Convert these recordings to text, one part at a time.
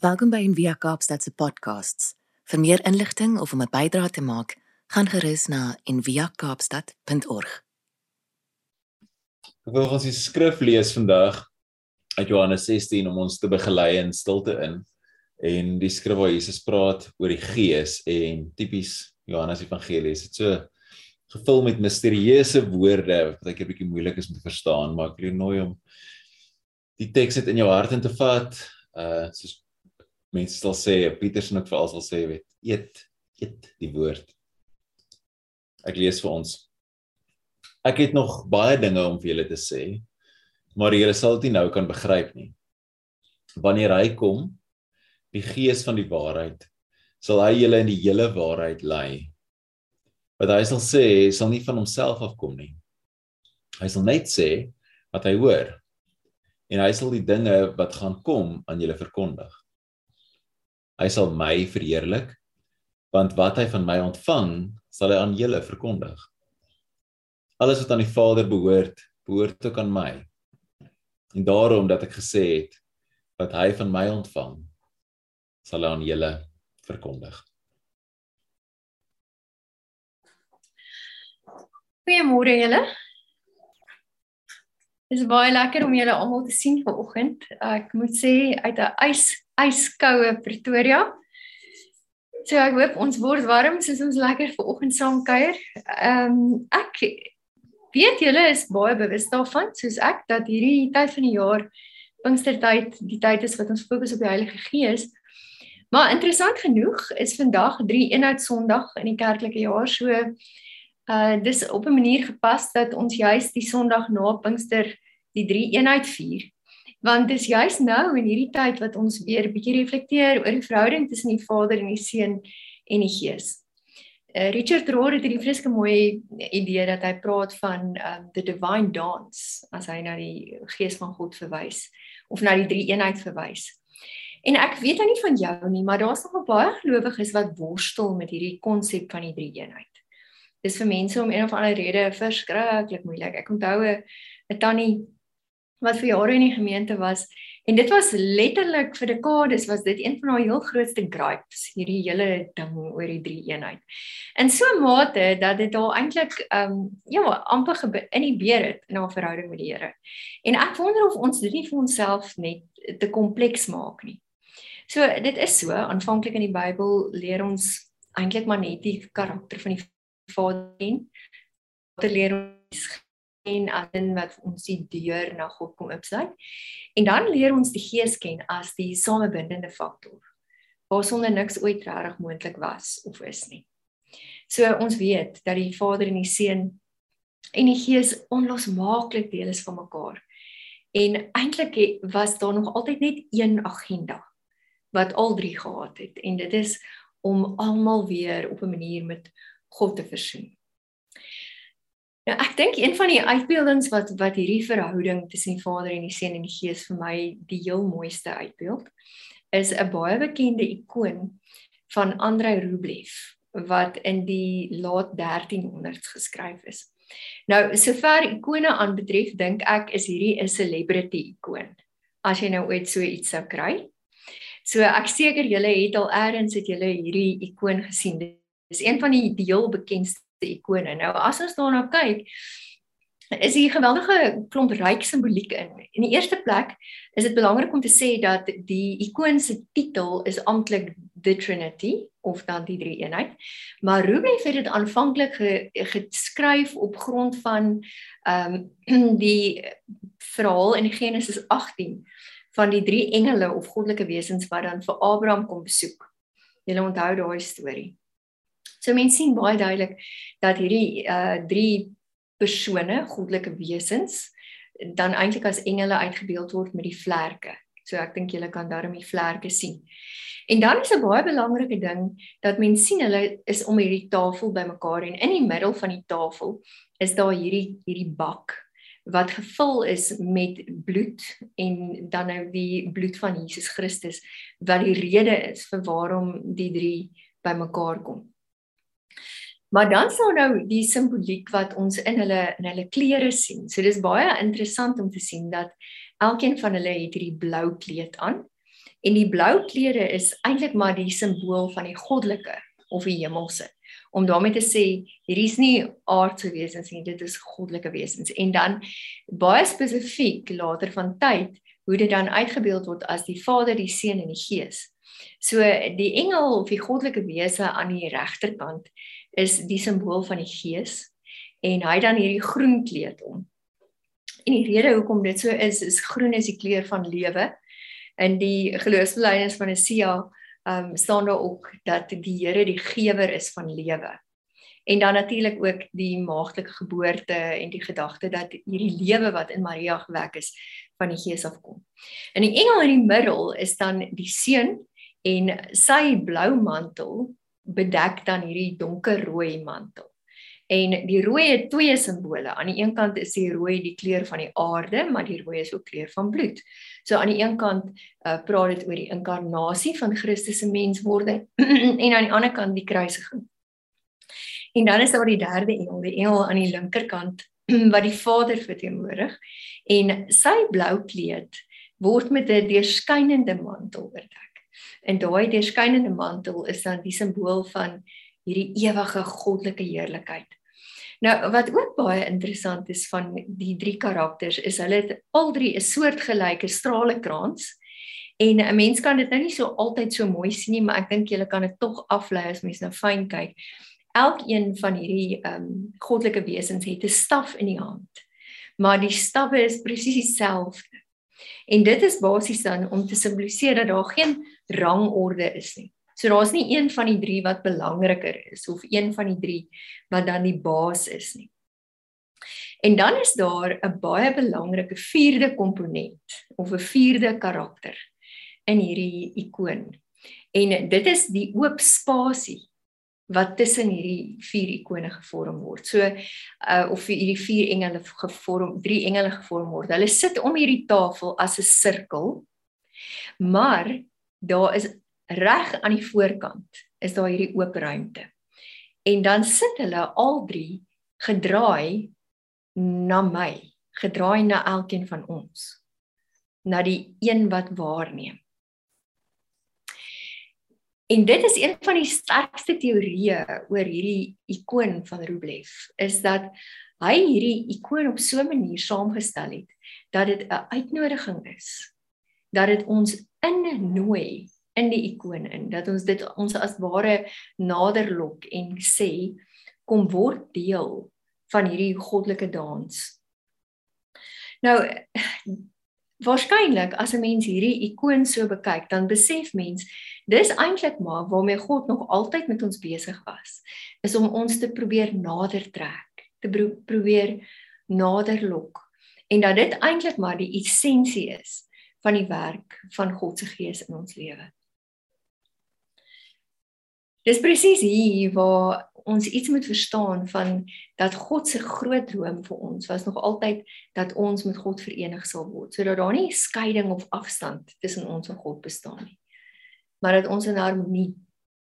Welkom by Envia Kaapstad se podcasts. Vir meer inligting of om 'n bydrae te maak, gaan gerus na enviakaapstad.org. Ek wil ons die skrif lees vandag uit Johannes 16 om ons te begelei in stilte in. En die skrif waar Jesus praat oor die Gees en tipies Johannes Evangelie is dit so gevul met misterieuse woorde wat ek 'n bietjie moeilik is om te verstaan, maar ek wil jou nooi om die teks net in jou hart in te vat. Uh soos mense sal sê Petersen ook veral sal sê weet eet eet die woord. Ek lees vir ons. Ek het nog baie dinge om vir julle te sê maar julle sal dit nou kan begryp nie. Wanneer hy kom die gees van die waarheid sal hy julle in die hele waarheid lei. Wat hy sal sê sal nie van homself afkom nie. Hy sal net sê wat hy hoor. En hy sal die dinge wat gaan kom aan julle verkondig Hy sal my verheerlik want wat hy van my ontvang sal hy aan julle verkondig. Alles wat aan die Vader behoort, behoort ook aan my. En daarom dat ek gesê het wat hy van my ontvang sal hy aan julle verkondig. Goeiemôre julle. Dit is baie lekker om julle almal te sien vanoggend. Ek moet sê uit 'n ys yskoue Pretoria. So ek hoop ons word warm soos ons lekker vanoggend saam kuier. Ehm um, ek weet julle is baie bewus daarvan soos ek dat hierdie tyd van die jaar Pinkstertyd die tyd is wat ons fokus op die Heilige Gees. Maar interessant genoeg is vandag 3 eenheid Sondag in die kerklike jaar so uh dis op 'n manier gepas dat ons juis die Sondag na Pinkster die 3 eenheid vier want dis juis nou in hierdie tyd wat ons weer bietjie reflekteer oor die verhouding tussen die Vader en die Seun en die Gees. Uh, Richard Rohr het 'n vreeslike mooi idee dat hy praat van um, the divine dance as hy na die Gees van God verwys of na die drie eenheid verwys. En ek weet nou nie van jou nie, maar daar's nog baie gelowiges wat worstel met hierdie konsep van die drie eenheid. Dis vir mense om een of ander rede verskriklik moeilik. Ek onthou 'n tannie wat vir jare in die gemeente was en dit was letterlik vir dekades was dit een van haar heel grootste gripes hierdie hele ding oor die drie eenheid. In so 'n mate dat dit haar eintlik ehm um, ja amper inhibeer het in haar verhouding met die Here. En ek wonder of ons dit nie vir onsself net te kompleks maak nie. So dit is so aanvanklik in die Bybel leer ons eintlik maar net die karakter van die Vader en te leer ons en aan wat ons die deur na God kom oopsluit. En dan leer ons die Gees ken as die samebindende faktor. Waarsonder niks ooit regtig moontlik was of is nie. So ons weet dat die Vader en die Seun en die Gees onlosmaaklik deel is van mekaar. En eintlik was daar nog altyd net een agenda wat al drie gehad het en dit is om almal weer op 'n manier met God te versoen. Ja, ek dink een van die uitbeeldings wat wat hierdie verhouding tussen die Vader en die Seun en die Gees vir my die heel mooiste uitbeeld, is 'n baie bekende ikoon van Andrei Rublev wat in die laat 1300s geskryf is. Nou, sover ikone aanbetref, dink ek is hierdie 'n celebrity ikoon. As jy nou ooit so iets sou kry. So ek seker julle het al eers het julle hierdie ikoon gesien. Dis een van die heel bekendste ikone. Nou as ons daarna kyk, is hier geweldige klomp ryk simboliek in. In die eerste plek is dit belangrik om te sê dat die ikoon se titel is amptelik the Trinity of dan die drie eenheid. Maar Rublev het dit aanvanklik ge, geskryf op grond van ehm um, die verhaal in Genesis 18 van die drie engele of goddelike wesens wat dan vir Abraham kom besoek. Julle onthou daai storie. So mense sien baie duidelik dat hierdie uh drie persone, goddelike wesens, dan eintlik as engele uitgebeeld word met die vlerke. So ek dink julle kan daarmee die vlerke sien. En dan is 'n baie belangrike ding dat mense sien hulle is om hierdie tafel bymekaar en in die middel van die tafel is daar hierdie hierdie bak wat gevul is met bloed en dan nou die bloed van Jesus Christus wat die rede is vir waarom die drie bymekaar kom. Maar dan sou nou die simboliek wat ons in hulle in hulle klere sien. So dis baie interessant om te sien dat elkeen van hulle het hierdie blou kleed aan En die blou kleure is eintlik maar die simbool van die goddelike of die hemelse. Om daarmee te sê hierdie is nie aardse wesens nie, dit is goddelike wesens. En dan baie spesifiek later van tyd hoe dit dan uitgebeeld word as die Vader, die Seun en die Gees. So die engel of die goddelike wese aan die regterkant is die simbool van die Gees en hy dan hierdie groen kleed om. En die rede hoekom dit so is, is groen is die kleur van lewe in die geloofsbelijdenis van Esia um staan daar ook dat die Here die gewer is van lewe. En dan natuurlik ook die maagdelike geboorte en die gedagte dat hierdie lewe wat in Maria gewek is van die Gees afkom. In die engel in die middel is dan die seun en sy blou mantel bedek dan hierdie donkerrooi mantel. En die rooi het twee simbole. Aan die een kant is die rooi die kleur van die aarde, maar die rooi is ook kleur van bloed. So aan die een kant uh, praat dit oor die inkarnasie van Christus se menswording en aan die ander kant die kruisiging. En dan is daar die derde engel, die engel aan die linkerkant wat die Vader verteenwoordig en sy blou kleed word met 'n deurskynende mantel oordek. En daai deurskynende mantel is dan die simbool van hierdie ewige goddelike heerlikheid. Nou wat ook baie interessant is van die drie karakters is hulle het al drie 'n soortgelyke stralekrans. En 'n mens kan dit nou nie so altyd so mooi sien nie, maar ek dink jy kan dit tog aflei as mens nou fyn kyk. Elkeen van hierdie ehm um, goddelike wesens het 'n staf in die hand. Maar die stawwe is presies dieselfde. En dit is basies dan om te simboliseer dat daar geen rangorde is nie. So daar's nie een van die drie wat belangriker is of een van die drie wat dan die baas is nie. En dan is daar 'n baie belangrike vierde komponent of 'n vierde karakter in hierdie ikoon. En dit is die oop spasie wat tussen hierdie vier ikone gevorm word. So uh of hierdie vier engele gevorm, drie engele gevorm word. Hulle sit om hierdie tafel as 'n sirkel. Maar daar is reg aan die voorkant is daar hierdie oop ruimte. En dan sit hulle al drie gedraai na my, gedraai na elkeen van ons. Na die een wat waarneem. En dit is een van die sterkste teorieë oor hierdie ikoon van Rublev is dat hy hierdie ikoon op so 'n manier saamgestel het dat dit 'n uitnodiging is dat dit ons innooi in die ikoon in dat ons dit ons as ware naderlok en sê kom word deel van hierdie goddelike dans. Nou waarskynlik as 'n mens hierdie ikoon so bekyk, dan besef mens dis eintlik maar waarmee God nog altyd met ons besig was, is om ons te probeer nader trek, te probeer nader lok en dat dit eintlik maar die essensie is van die werk van God se gees in ons lewe. Dis presies hier waar ons iets moet verstaan van dat God se groot droom vir ons was nog altyd dat ons met God verenig sal word sodat daar nie skeiding of afstand tussen ons en God bestaan nie maar dat ons in harmonie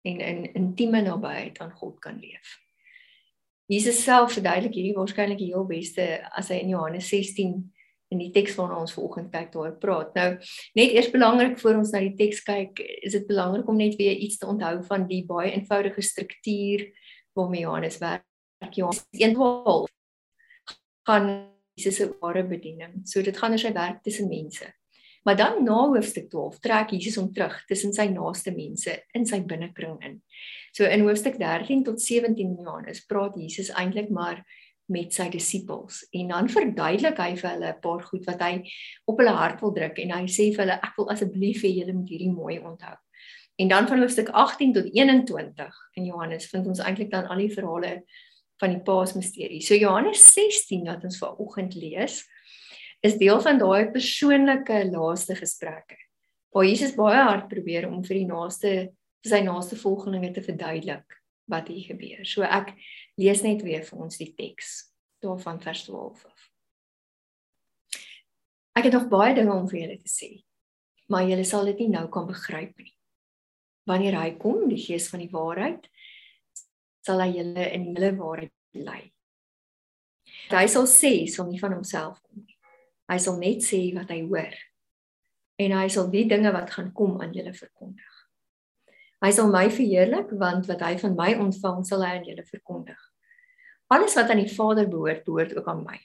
en in intieme nabyheid aan God kan leef. Jesus self verduidelik hierdie waarskynlik die heel beste as hy in Johannes 16 in die teks waarna ons vanoggend kyk daar praat. Nou, net eers belangrik voor ons na die teks kyk, is dit belangrik om net weer iets te onthou van die baie eenvoudige struktuur waarmee Johannes werk. Johannes 1:12 gaan Jesus se ware bediening. So dit gaan oor sy werk tussen mense. Maar dan na hoofstuk 12 trek Jesus hom terug tussen sy naaste mense in sy binnekring in. So in hoofstuk 13 tot 17 Johannes praat Jesus eintlik maar met sy disippels en dan verduidelik hy vir hulle 'n paar goed wat hy op hulle hart wil druk en hy sê vir hulle ek wil asseblief hê julle moet hierdie mooi onthou. En dan van hoofstuk 18 tot 21 in Johannes vind ons eintlik dan al die verhale van die Paasmisterie. So Johannes 16 wat ons vanoggend lees is deel van daai persoonlike laaste gesprekke. Waar Jesus baie hard probeer om vir die naaste vir sy naaste volgelinge te verduidelik wat hier gebeur. So ek lees net weer vir ons die teks daarvan vers 12 af. Ek het nog baie dinge om vir julle te sê, maar julle sal dit nie nou kan begryp nie. Wanneer hy kom, die Gees van die waarheid, sal hy julle in hele waarheid lei. Hy sal sê, sal nie van homself kom nie. Hy sal net sê wat hy hoor. en hy sal die dinge wat gaan kom aan julle verkondig. Hy sal my verheerlik want wat hy van my ontvang sal hy aan julle verkondig. Alles wat aan die Vader behoort, behoort ook aan my.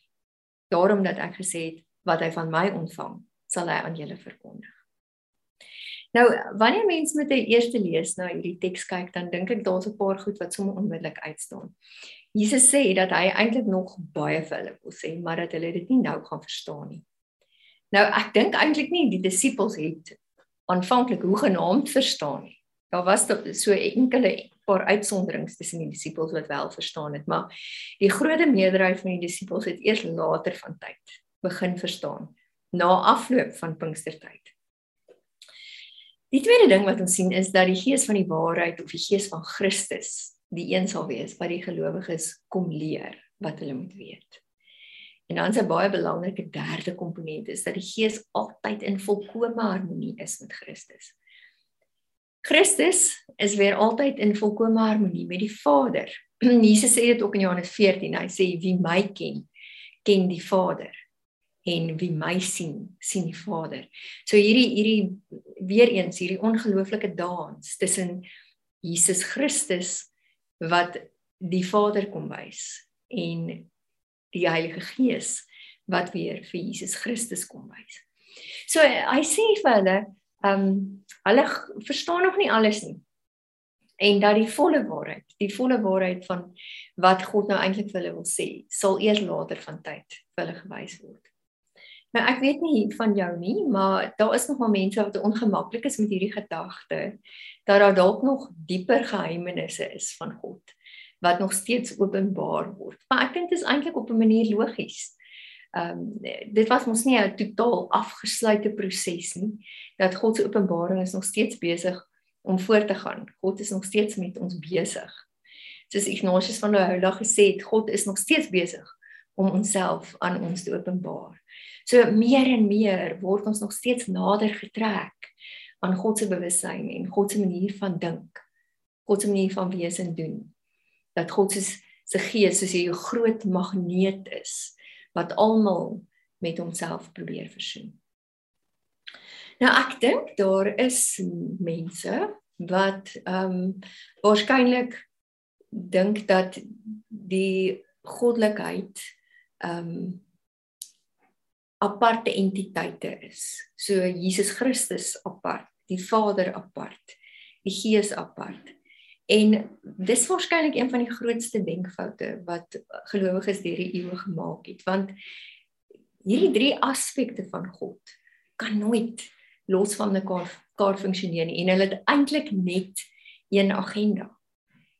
Daarom dat ek gesê het wat hy van my ontvang, sal hy aan julle verkondig. Nou, wanneer mense met 'n eerste lees na hierdie teks kyk, dan dink ek daar's 'n paar goed wat sommer onmiddellik uitstaan. Jesus sê dat hy eintlik nog baie vir hulle wil sê, maar dat hulle dit nie nou gaan verstaan nie. Nou, ek dink eintlik nie die disippels het aanvanklik hoe genaamd verstaan nie. Daar was so enkele paar uitsonderings tussen die disippels wat wel verstaan het, maar die groot meerderheid van die disippels het eers later van tyd begin verstaan na afloop van Pinkstertyd. Die tweede ding wat ons sien is dat die gees van die waarheid of die gees van Christus die een sal wees wat die gelowiges kom leer wat hulle moet weet. En dan 'n baie belangrike derde komponent is dat die gees altyd in volkomme harmonie is met Christus. Christus is weer altyd in volkomme harmonie met die Vader. Jesus sê dit ook in Johannes 14. Hy sê wie my ken, ken die Vader en wie my sien, sien die Vader. So hierdie hierdie weer eens hierdie ongelooflike dans tussen Jesus Christus wat die Vader kom wys en die Heilige Gees wat weer vir Jesus Christus kom wys. So hy sê vir hulle, ehm um, hulle verstaan nog nie alles nie. En dat die volle waarheid, die volle waarheid van wat God nou eintlik vir hulle wil sê, sal eers later van tyd vir hulle gewys word. Nou ek weet nie van jou nie, maar daar is nog maar mense wat ongemaklik is met hierdie gedagte dat daar dalk nog dieper geheimenisse is van God wat nog steeds openbaar word. Maar ek dink dit is eintlik op 'n manier logies. Ehm um, dit was mos nie 'n totaal afgesluite proses nie. Dat God se openbaring is nog steeds besig om voort te gaan. God is nog steeds met ons besig. Soos Ignatius van Loyola gesê het, God is nog steeds besig om onsself aan ons te openbaar. So meer en meer word ons nog steeds nader getrek aan God se bewussyn en God se manier van dink. God se manier van wees en doen. Dat God se se gees soos 'n groot magneet is wat almal met homself probeer versoen. Nou ek dink daar is mense wat ehm um, waarskynlik dink dat die goddelikheid ehm um, aparte entiteite is. So Jesus Christus apart, die Vader apart, die Gees apart. En dis waarskynlik een van die grootste denkfoute wat gelowiges deur die eeue gemaak het, want hierdie drie aspekte van God kan nooit los van mekaar kaar funksioneer nie en hulle het eintlik net een agenda.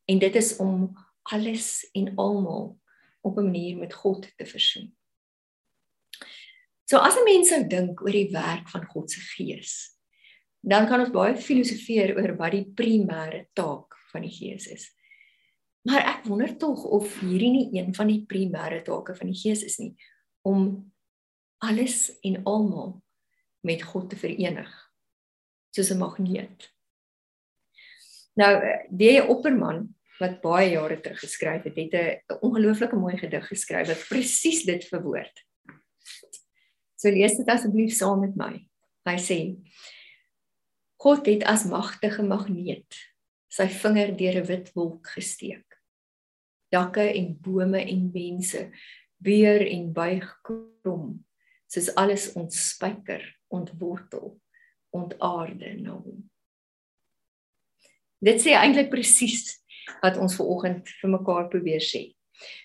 En dit is om alles en almal op 'n manier met God te versoen. So as 'n mens sou dink oor die werk van God se Gees, dan kan ons baie filosofeer oor wat die primêre taak van die Gees is. Maar ek wonder tog of hierdie nie een van die primêre take van die Gees is nie om alles en almal met God te verenig soos 'n magneet. Nou, die Opperman wat baie jare terug geskryf het, het 'n ongelooflike mooi gedig geskryf wat presies dit verwoord. So lees dit asseblief saam met my. Hy sê: God het as magtige magneet sy vinger deur 'n wit wolk gesteek. Dakke en bome en mense weer en buig krom, soos alles ontspyker, ontwortel, ontaarde na hom. Dit sê eintlik presies wat ons ver oggend vir mekaar probeer sê.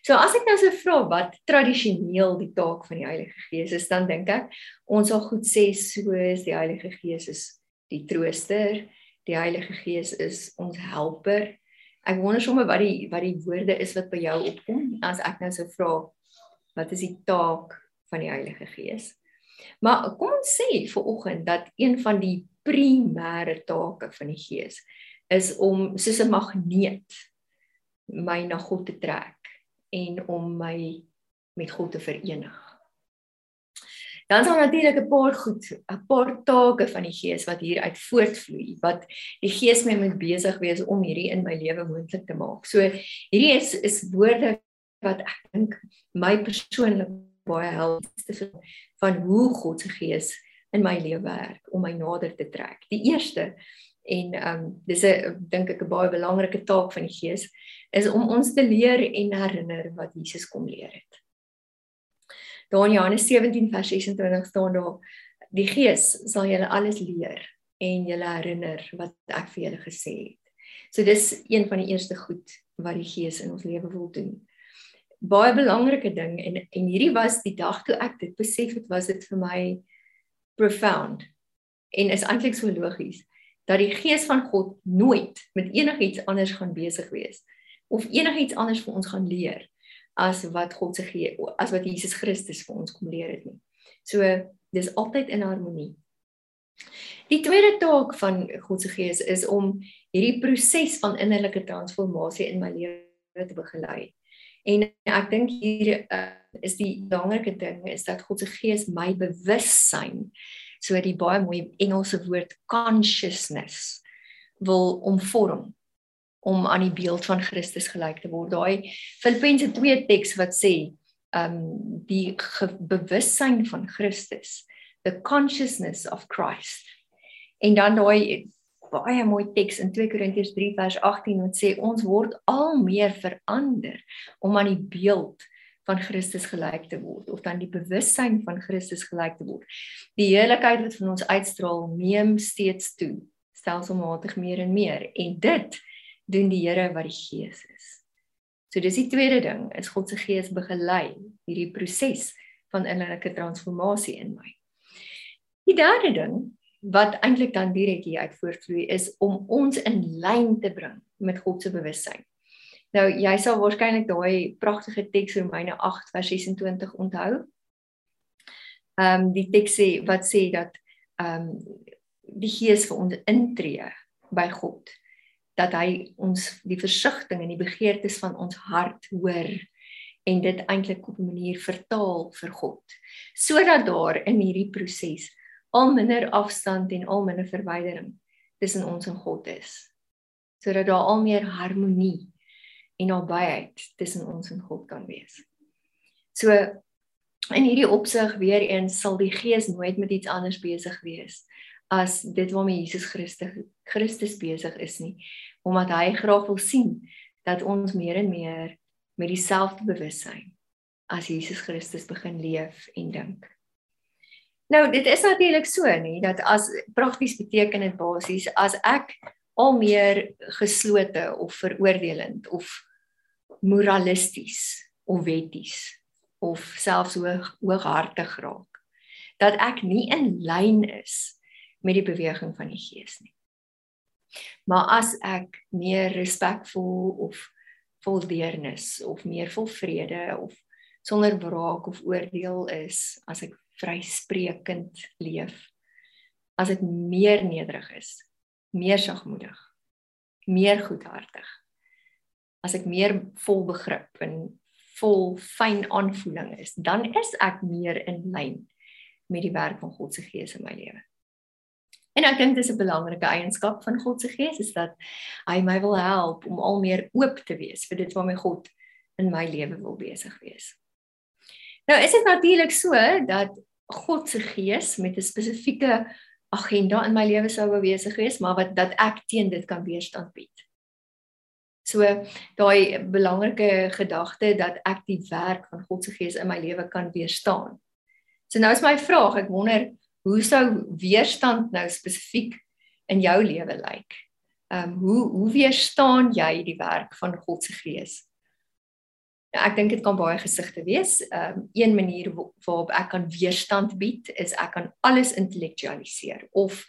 So as ek nou so vra wat tradisioneel die taak van die Heilige Gees is, dan dink ek ons sal goed sê soos die Heilige Gees is die trooster, die Heilige Gees is ons helper. Ek wonder sommer wat die wat die woorde is wat by jou opkom as ek nou so vra wat is die taak van die Heilige Gees? Maar kom ons sê vir oggend dat een van die primêre take van die Gees is om soos 'n magneet my na God te trek en om my met God te verenig. Dan daar natuurlik 'n paar goed, 'n paar take van die Gees wat hier uit voortvloei wat die Gees my moet besig wees om hierdie in my lewe moontlik te maak. So hierdie is is woorde wat ek dink my persoonlik baie help te van hoe God se Gees in my lewe werk om my nader te trek. Die eerste en ehm um, dis 'n dink ek 'n baie belangrike taak van die Gees is om ons te leer en herinner wat Jesus kom leer het. Daar in Johannes 17 vers 26 staan daar die Gees sal julle alles leer en julle herinner wat ek vir julle gesê het. So dis een van die eerste goed wat die Gees in ons lewe wil doen. Baie belangrike ding en en hierdie was die dag toe ek dit besef het was dit vir my profound en is eintlik so logies dat die gees van God nooit met enigiets anders gaan besig wees of enigiets anders vir ons gaan leer as wat God se gee as wat Jesus Christus vir ons kom leer het nie. So dis altyd in harmonie. Die tweede taak van God se gees is om hierdie proses van innerlike transformasie in my lewe te begelei. En ek dink hier uh, is die belangrike ding is dat God se gees my bewussyn so die baie mooi Engelse woord consciousness wil omvorm om aan die beeld van Christus gelyk te word. Daai Filippense 2 teks wat sê, um die bewussyn van Christus, the consciousness of Christ. En dan daai baie mooi teks in 2 Korintiërs 3 vers 18 wat sê ons word al meer verander om aan die beeld van Christus gelyk te word of dan die bewussyn van Christus gelyk te word. Die heiligheid wat van ons uitstraal neem steeds toe, stelselmatig meer en meer en dit doen die Here wat die Gees is. So dis die tweede ding, is God se Gees begelei hierdie proses van innerlike transformasie in my. Die derde ding wat eintlik dan direk hier uit voortvloei is om ons in lyn te bring met God se bewussyn. Nou jy sal waarskynlik daai pragtige teks Romeine 8 vers 26 onthou. Ehm um, die teks sê wat sê dat ehm um, die Gees vir ons intree by God dat hy ons die versigtiging en die begeertes van ons hart hoor en dit eintlik op 'n manier vertaal vir God sodat daar in hierdie proses al minder afstand en al minder verwydering tussen ons en God is sodat daar al meer harmonie en nabyheid tussen ons en God kan wees. So in hierdie opsig weer eens sal die Gees nooit met iets anders besig wees as dit waarmee Jesus Christus Christus besig is nie, omdat hy graag wil sien dat ons meer en meer met dieselfde bewussyn as Jesus Christus begin leef en dink. Nou dit is natuurlik so nie dat as prakties beteken dit basies as ek al meer geslote of veroordelend of moralisties of wetties of selfs hoog hooghartig raak dat ek nie in lyn is met die beweging van die gees nie. Maar as ek meer respekvol of vol deernis of meer vol vrede of sonder wraak of oordeel is, as ek vryspreekend leef, as ek meer nederig is, meer sagmoedig, meer goedhartig. As ek meer vol begrip en vol fyn aanvoeling is, dan is ek meer in lyn met die werk van God se Gees in my lewe. En ek dink dis 'n belangrike eienskap van God se Gees is dat hy my wil help om al meer oop te wees vir dit waarmee God in my lewe wil besig wees. Nou is dit natuurlik so dat God se Gees met 'n spesifieke agenda in my lewe sou besig wees, maar wat dat ek teen dit kan weerstand bied. So daai belangrike gedagte dat ek die werk van God se Gees in my lewe kan weerstaan. So nou is my vraag, ek wonder hoe sou weerstand nou spesifiek in jou lewe lyk? Ehm um, hoe hoe weerstaan jy die werk van God se Gees? Ja, ek dink dit kan baie gesigte wees. Ehm um, een manier waarop ek kan weerstand bied is ek kan alles intellektualiseer of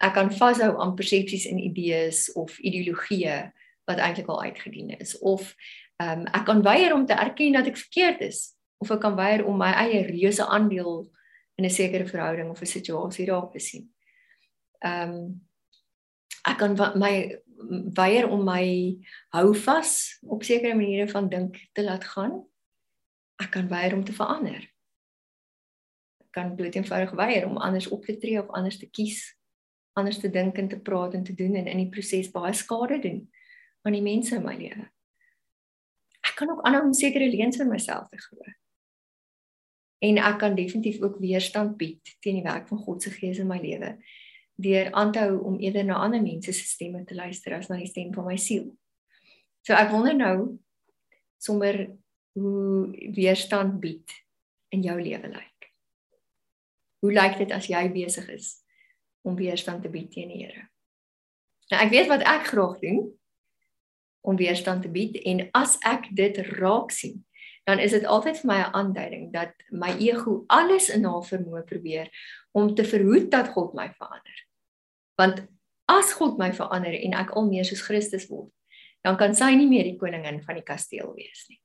ek kan vashou aan persepsies en idees of ideologieë wat eintlik al uitgedien is of ehm um, ek kan weier om te erken dat ek verkeerd is of ek kan weier om my eie reuse aandeel in 'n sekere verhouding of 'n situasie raak te sien. Ehm um, ek kan my weier om my hou vas op sekere maniere van dink te laat gaan. Ek kan weier om te verander. Ek kan bloot eenvoudig weier om anders op te tree of anders te kies, anders te dink en te praat en te doen en in die proses baie skade doen aan die mense in my lewe. Ek kan ook aanhou om sekere leuns vir myself te glo. En ek kan definitief ook weerstand bied teen die werk van God se Gees in my lewe deur aan te hou om eerder na ander mense se stemme te luister as na die stem van my siel. So ek wonder nou sommer hoe weerstand bied in jou lewe lyk. Hoe lyk dit as jy besig is om weerstand te bied teen die Here? Nou ek weet wat ek graag doen om weerstand te bied en as ek dit raak sien, dan is dit altyd vir my 'n aanduiding dat my ego alles in haar vermoë probeer om te verhoed dat God my verander. Want as God my verander en ek al meer soos Christus word, dan kan sy nie meer die koningin van die kasteel wees nie.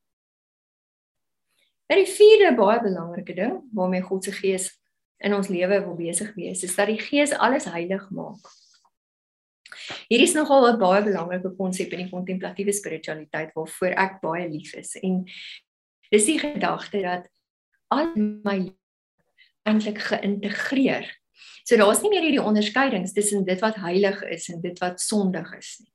En die vierde baie belangrike ding waarmee God se gees in ons lewe wil besig wees, is dat die gees alles heilig maak. Hier is nogal 'n baie belangrike konsep in die kontemplatiewe spiritualiteit waarvoor ek baie lief is en dis die gedagte dat al my eintlik geïntegreer. So daar's nie meer hierdie onderskeidings tussen dit wat heilig is en dit wat sondig is nie.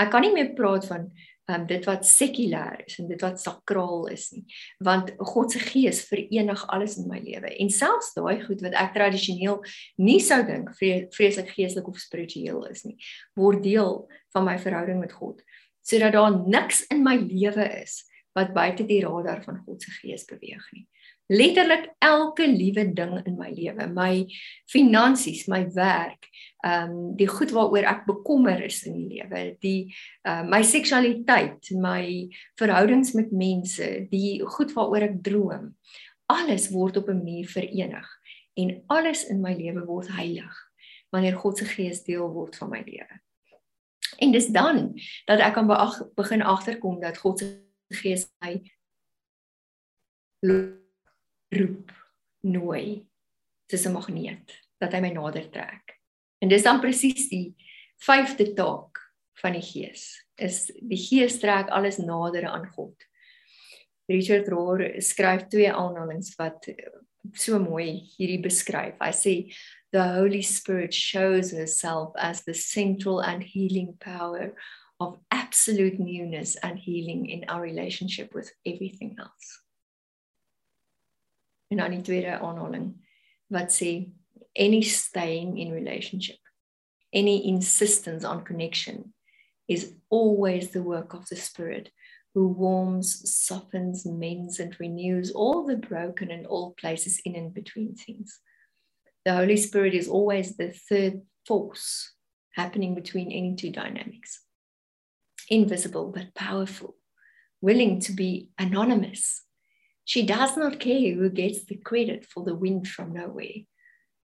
Ek kan nie meer praat van um, dit wat sekulêr is en dit wat sakraal is nie want God se gees verenig alles in my lewe en selfs daai goed wat ek tradisioneel nie sou dink vreeslik geestelik of spiritueel is nie word deel van my verhouding met God sodat daar niks in my lewe is wat buite die radar van God se gees beweeg nie letterlik elke liewe ding in my lewe, my finansies, my werk, ehm um, die goed waaroor ek bekommer is in die lewe, die uh, my seksualiteit, my verhoudings met mense, die goed waaroor ek droom. Alles word op 'n manier verenig en alles in my lewe word heilig wanneer God se gees deel word van my lewe. En dis dan dat ek kan begin agterkom dat God se gees my roep, nooi soos 'n magneet dat hy my nader trek. En dis dan presies die vyfde taak van die Gees. Is die Gees trek alles nader aan God. Richard Rohr skryf twee aanhalinge wat so mooi hierdie beskryf. Hy sê the Holy Spirit shows herself as the central and healing power of absolute newness and healing in our relationship with everything else en dan die tweede aanhaling wat sê any staying in relationship any insistence on connection is always the work of the spirit who warms softens mends and renews all the broken and all places in and between things. The holy spirit is always the third force happening between any two dynamics. Invisible but powerful willing to be anonymous She does not care who gets the credit for the wind from nowhere,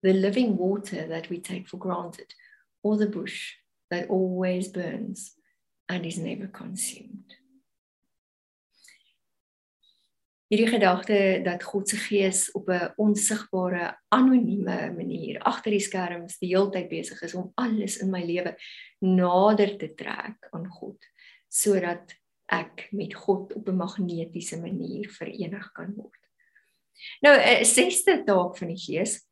the living water that we take for granted, or the bush that always burns and is never consumed. Hierdie gedagte dat God se gees op 'n onsigbare, anonieme manier agter die skerms die heeltyd besig is om alles in my lewe nader te trek aan God sodat ek met God op 'n magnetiese manier verenig kan word. Nou 'n sesde taak van die Gees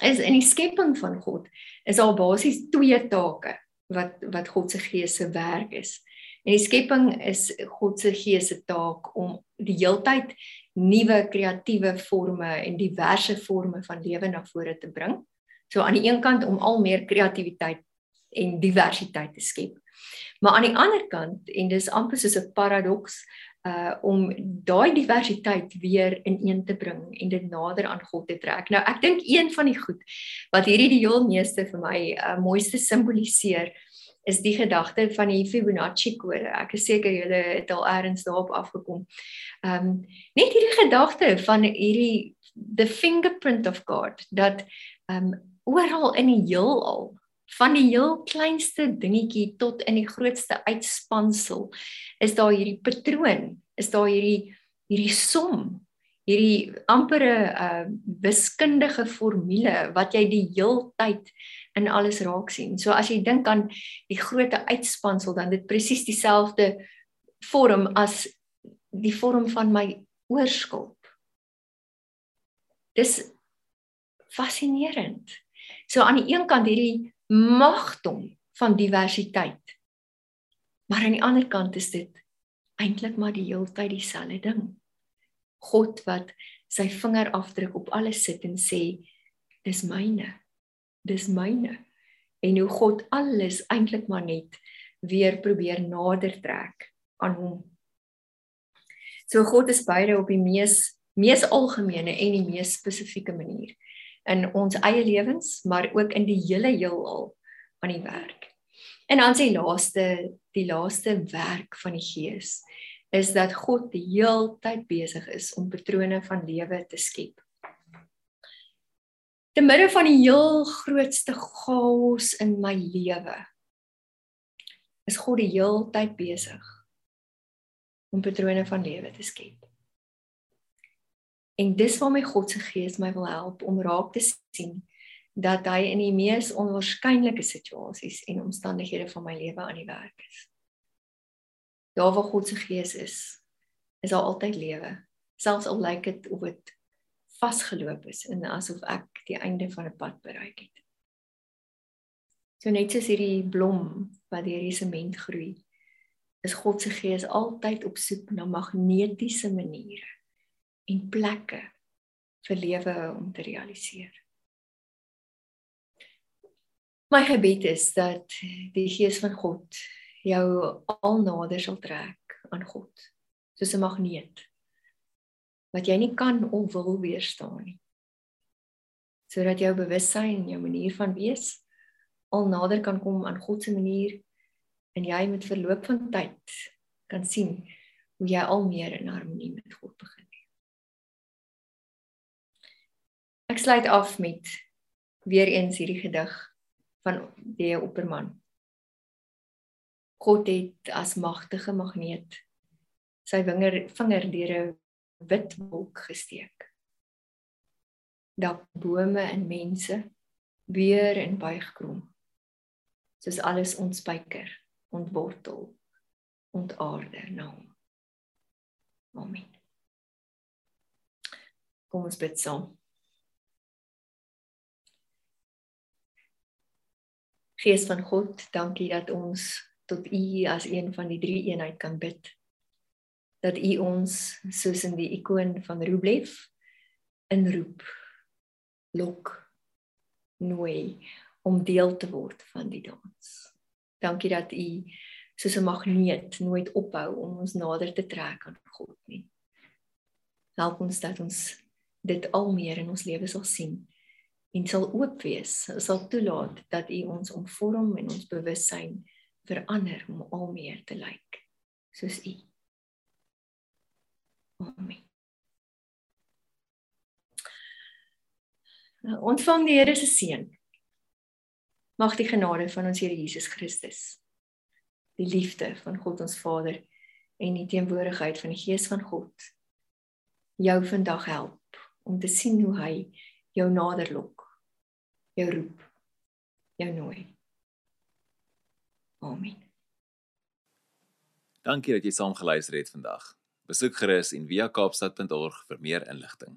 is in die skepping van God is al basies twee take wat wat God se Gees se werk is. En die skepping is God se Gees se taak om die heeltyd nuwe kreatiewe forme en diverse forme van lewe na vore te bring. So aan die een kant om al meer kreatiwiteit en diversiteit te skep. Maar aan die ander kant en dis amper soos 'n paradoks uh om daai diversiteit weer ineen te bring en dit nader aan God te trek. Nou ek dink een van die goed wat hierdie die heel meeste vir my uh mooiste simboliseer is die gedagte van die Fibonacci kode. Ek is seker julle het al eers daarop afgekom. Um net hierdie gedagte van hierdie the fingerprint of God dat um oral in die heelal van die heel kleinste dingetjie tot in die grootste uitspansel is daar hierdie patroon is daar hierdie hierdie som hierdie ampere uh wiskundige formule wat jy die heeltyd in alles raak sien. So as jy dink aan die groot uitspansel dan dit presies dieselfde vorm as die vorm van my oorskulp dis fascinerend. So aan die een kant hierdie magdom van diversiteit. Maar aan die ander kant is dit eintlik maar die heeltyd dieselfde ding. God wat sy vingerafdruk op alles sit en sê dis myne. Dis myne. En hoe God alles eintlik maar net weer probeer nader trek aan hom. So God is beide op die mees mees algemene en die mees spesifieke manier in ons eie lewens, maar ook in die hele heelal aan die werk. En dan sê laaste die laaste werk van die Gees is dat God die heeltyd besig is om patrone van lewe te skep. Te midde van die heel grootste chaos in my lewe is God die heeltyd besig om patrone van lewe te skep. En dis waar my God se gees my wil help om raak te sien dat hy in die mees onwaarskynlike situasies en omstandighede van my lewe aan die werk is. Daar waar God se gees is, is daar altyd lewe, selfs al lyk dit of dit vasgeloop is en asof ek die einde van 'n pad bereik het. So net soos hierdie blom wat deur die sement groei, is God se gees altyd op soek na magnetiese maniere en plekke vir lewe om te realiseer. My gebed is dat die gees van God jou al nader sal trek aan God, soos 'n magneet wat jy nie kan of wil weerstaan nie. Sodat jou bewussyn en jou manier van wees al nader kan kom aan God se manier en jy met verloop van tyd kan sien hoe jy al meer in harmonie met God begin. Ek sluit af met weer eens hierdie gedig van die Opperman. God het as magtige magneet sy vinger vinger deur 'n wit wolk gesteek. Dat bome en mense weer in buig krom. Soos alles ontspyker ontwortel, ontaarde na hom. Amen. Kom ons bid saam. Gees van God, dankie dat ons tot U as een van die drie eenheid kan bid. Dat U ons soos in die ikoon van Rublev inroep, lok, nooi om deel te word van die dans. Dankie dat u soos 'n magneet nooit ophou om ons nader te trek aan God nie. Help ons dat ons dit al meer in ons lewe sal sien en sal oop wees, sal toelaat dat u ons omvorm en ons bewussyn verander om al meer te lyk soos u. Amen. Ontvang die Here se seën. Mag die genade van ons Here Jesus Christus, die liefde van God ons Vader en die teenwoordigheid van die Gees van God jou vandag help om te sien hoe hy jou nader lok, jou roep, jou nooi. Amen. Dankie dat jy saam geluister het vandag. Besoek gerus en via kaapstad.org vir meer inligting.